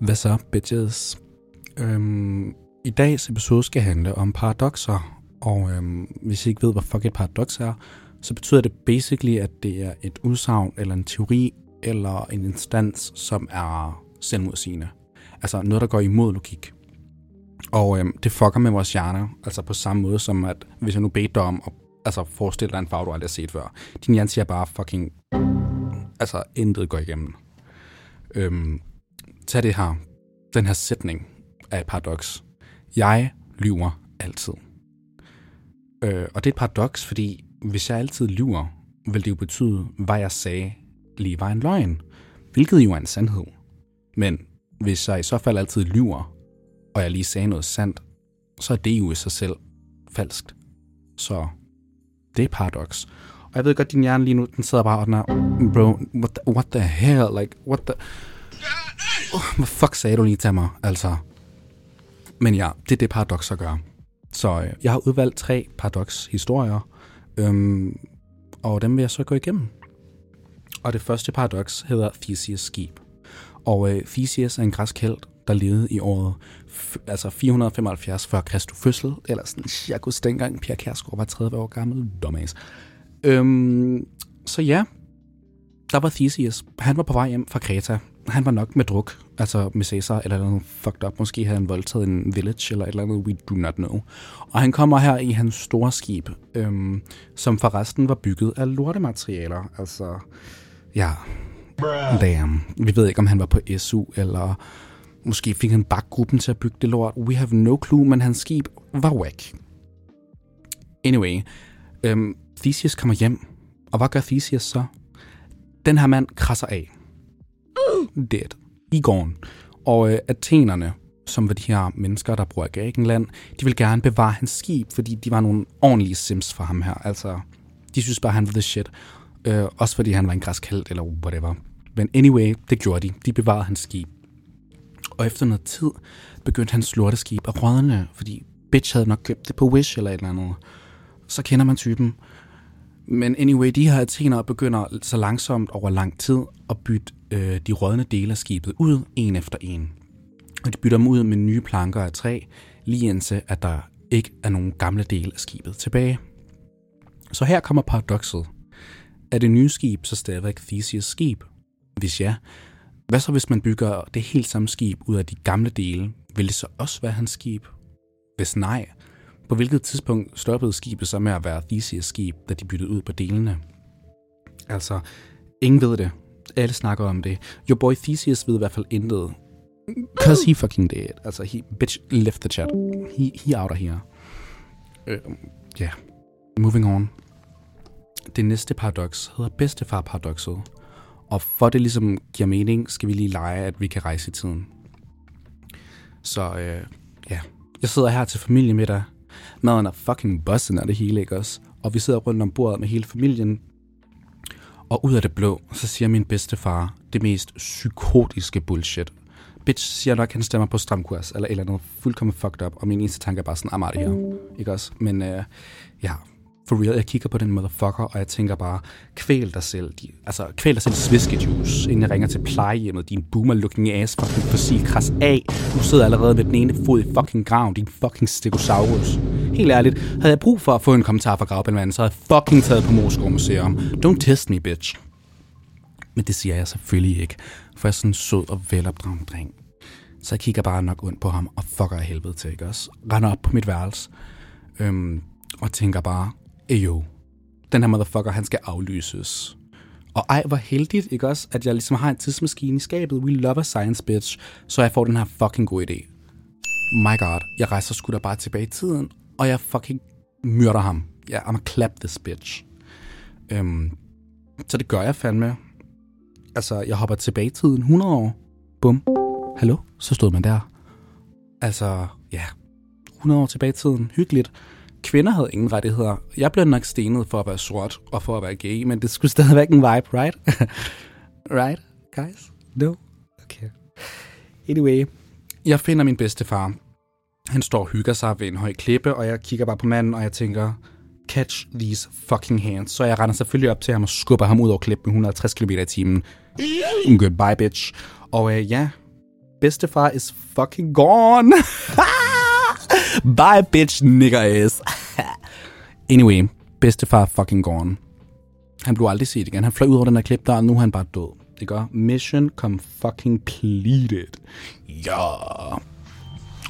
Hvad så, bitches? Øhm, I dagens episode skal handle om paradoxer, og øhm, hvis I ikke ved, hvad fuck et paradox er, så betyder det basically, at det er et udsagn eller en teori eller en instans, som er selvmodsigende. Altså noget, der går imod logik. Og øhm, det fucker med vores hjerner, altså på samme måde som, at hvis jeg nu beder dig om at altså, forestille dig en farve, du aldrig har set før. Din hjerne siger bare fucking, altså intet går igennem. Øhm, tag det her, den her sætning af et paradoks. Jeg lyver altid. Øh, og det er et paradoks, fordi hvis jeg altid lyver, vil det jo betyde, hvad jeg sagde lige var en løgn. Hvilket jo er en sandhed. Men hvis jeg i så fald altid lyver, og jeg lige sagde noget sandt, så er det jo i sig selv falskt. Så det er paradoks. Og jeg ved godt, din hjerne lige nu, den sidder bare og den er, bro, what the, what the hell, like, what the... Oh, hvad fuck sagde du lige til mig, altså? Men ja, det er det paradoxer gør. Så øh, jeg har udvalgt tre paradox-historier, øhm, og dem vil jeg så gå igennem. Og det første paradoks hedder Theseus skib. Og øh, Theseus er en græsk held, der levede i året altså 475 før Kristus fødsel, eller sådan cirkus dengang Pierre Kærsgaard var 30 år gammel, dumbass. Øhm, så ja, der var Theseus. Han var på vej hjem fra Kreta. Han var nok med druk, altså med Caesar, eller noget fucked up. Måske havde han voldtaget en village, eller et eller andet, we do not know. Og han kommer her i hans store skib, øhm, som forresten var bygget af lortematerialer. Altså, ja, damn. Vi ved ikke, om han var på SU, eller måske fik han bakgruppen til at bygge det lort. We have no clue, men hans skib var whack. Anyway, øhm, Theseus kommer hjem, og hvad gør Theseus så? Den her mand krasser af. Dead. I gården. Og øh, athenerne, som var de her mennesker, der bor i Grækenland, de vil gerne bevare hans skib, fordi de var nogle ordentlige sims for ham her. Altså, de synes bare, han var the shit. Øh, også fordi han var en græsk held, eller whatever. Men anyway, det gjorde de. De bevarede hans skib. Og efter noget tid begyndte hans lorteskib at rådne, fordi bitch havde nok købt det på Wish eller et eller andet. Så kender man typen. Men anyway, de her athenere begynder så langsomt over lang tid at bytte øh, de rådne dele af skibet ud, en efter en. Og de bytter dem ud med nye planker af træ, lige indtil at der ikke er nogen gamle dele af skibet tilbage. Så her kommer paradokset. Er det nye skib så stadigvæk Theseus skib? Hvis ja, hvad så hvis man bygger det helt samme skib ud af de gamle dele? Vil det så også være hans skib? Hvis nej, på hvilket tidspunkt stoppede skibet så med at være Theseus skib, da de byttede ud på delene? Altså, ingen ved det. Alle snakker om det. Your boy Theseus ved i hvert fald intet. Cause he fucking dead. Altså, he bitch left the chat. He, he out of here. Øhm, ja, uh, yeah. moving on. Det næste paradoks hedder bedstefar-paradokset. Og for det ligesom giver mening, skal vi lige lege, at vi kan rejse i tiden. Så øh, ja, jeg sidder her til familiemiddag. Maden er fucking bussen af det hele, ikke også? Og vi sidder rundt om bordet med hele familien. Og ud af det blå, så siger min bedstefar det mest psykotiske bullshit. Bitch siger nok, at han stemmer på stramkurs, eller eller andet fuldkommen fucked up, og min eneste tanke er bare sådan, I'm her, ikke også? Men øh, ja, for real, jeg kigger på den motherfucker, og jeg tænker bare, kvæl dig selv. De, altså, kvæl dig selv sviskejuice, inden jeg ringer til plejehjemmet. Din boomer-looking ass fucking fossil kras af. Du sidder allerede med den ene fod i fucking graven, din fucking stegosaurus. Helt ærligt, havde jeg brug for at få en kommentar fra gravbælmanden, så havde jeg fucking taget på Moskov Museum. Don't test me, bitch. Men det siger jeg selvfølgelig ikke, for jeg er sådan en sød og velopdragen dreng. Så jeg kigger bare nok ondt på ham og fucker af helvede til, ikke også? Render op på mit værelse øhm, og tænker bare, jo, den her motherfucker, han skal aflyses. Og ej, hvor heldigt, ikke også, at jeg ligesom har en tidsmaskine i skabet. We love a science, bitch. Så jeg får den her fucking god idé. My god, jeg rejser sgu da bare tilbage i tiden, og jeg fucking myrder ham. Ja, yeah, I'm a clap this bitch. Øhm, så det gør jeg fandme. Altså, jeg hopper tilbage i tiden 100 år. Bum. Hallo? Så stod man der. Altså, ja. 100 år tilbage i tiden. Hyggeligt kvinder havde ingen rettigheder. Jeg blev nok stenet for at være sort og for at være gay, men det skulle stadigvæk en vibe, right? right, guys? No? Okay. Anyway, jeg finder min bedste far. Han står og hygger sig ved en høj klippe, og jeg kigger bare på manden, og jeg tænker, catch these fucking hands. Så jeg render selvfølgelig op til ham og skubber ham ud over klippen med 160 km i timen. Goodbye, bitch. Og øh, ja, bedstefar is fucking gone. Bye, bitch, nigger ass. anyway, bedstefar fucking gone. Han blev aldrig set igen. Han fløj ud over den her klip der, og nu er han bare død. Det gør mission come fucking pleated. Ja.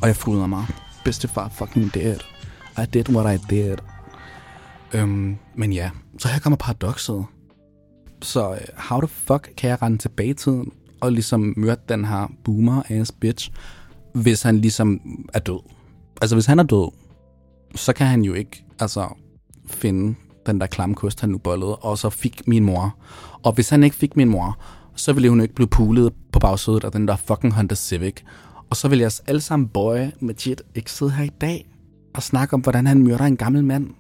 Og jeg fryder mig. Bedstefar fucking dead. I did what I did. Øhm, men ja, så her kommer paradokset. Så øh, how the fuck kan jeg rende tilbage i tiden og ligesom møde den her boomer ass bitch, hvis han ligesom er død? Altså hvis han er død, så kan han jo ikke altså finde den der klamme kost, han nu bollede, og så fik min mor. Og hvis han ikke fik min mor, så ville hun ikke blive pulet på bagsædet af den der fucking Honda Civic. Og så vil jeg alle sammen boy med Jit ikke sidde her i dag og snakke om, hvordan han myrder en gammel mand.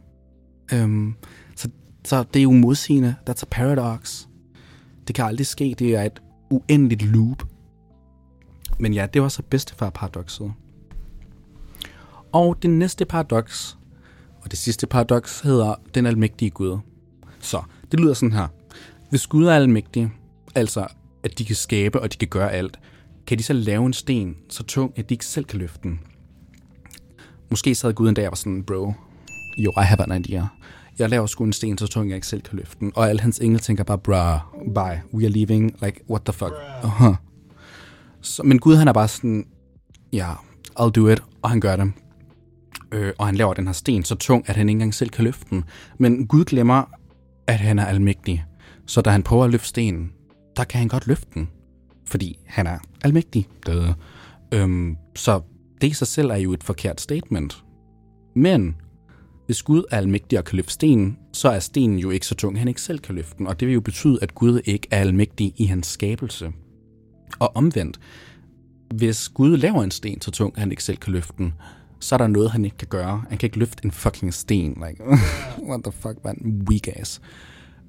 Øhm, så, så det er jo modsigende. That's a paradox. Det kan aldrig ske. Det er et uendeligt loop. Men ja, det var så bedstefar-paradokset. Og det næste paradoks, og det sidste paradoks, hedder den almægtige Gud. Så det lyder sådan her. Hvis Gud er almægtig, altså at de kan skabe og de kan gøre alt, kan de så lave en sten så tung, at de ikke selv kan løfte den. Måske sad Gud en dag og var sådan, bro, jo, I have an idea. Jeg laver sgu en sten så tung, jeg ikke selv kan løfte den. Og alle hans engel tænker bare, bruh, bye, we are leaving, like, what the fuck. Uh-huh. Så, men Gud han er bare sådan, ja, yeah, I'll do it, og han gør det. Øh, og han laver den her sten så tung, at han ikke engang selv kan løfte den. Men Gud glemmer, at han er almægtig. Så da han prøver at løfte stenen, der kan han godt løfte den. Fordi han er almægtig. Det. Øhm, så det i sig selv er jo et forkert statement. Men hvis Gud er almægtig og kan løfte stenen, så er stenen jo ikke så tung, at han ikke selv kan løfte den. Og det vil jo betyde, at Gud ikke er almægtig i hans skabelse. Og omvendt, hvis Gud laver en sten så tung, at han ikke selv kan løfte den, så er der noget, han ikke kan gøre. Han kan ikke løfte en fucking sten. Like, what the fuck, man. Weak ass.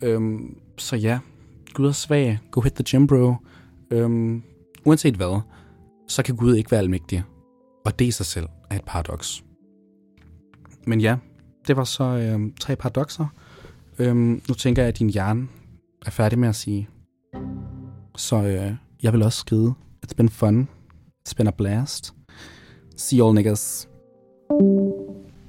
Øhm, så ja, Gud er svag. Go hit the gym, bro. Øhm, uanset hvad, så kan Gud ikke være almægtig. Og det i sig selv er et paradoks. Men ja, det var så øhm, tre paradokser. Øhm, nu tænker jeg, at din hjerne er færdig med at sige. Så øh, jeg vil også skride. It's been fun. It's been a blast. See you all niggas.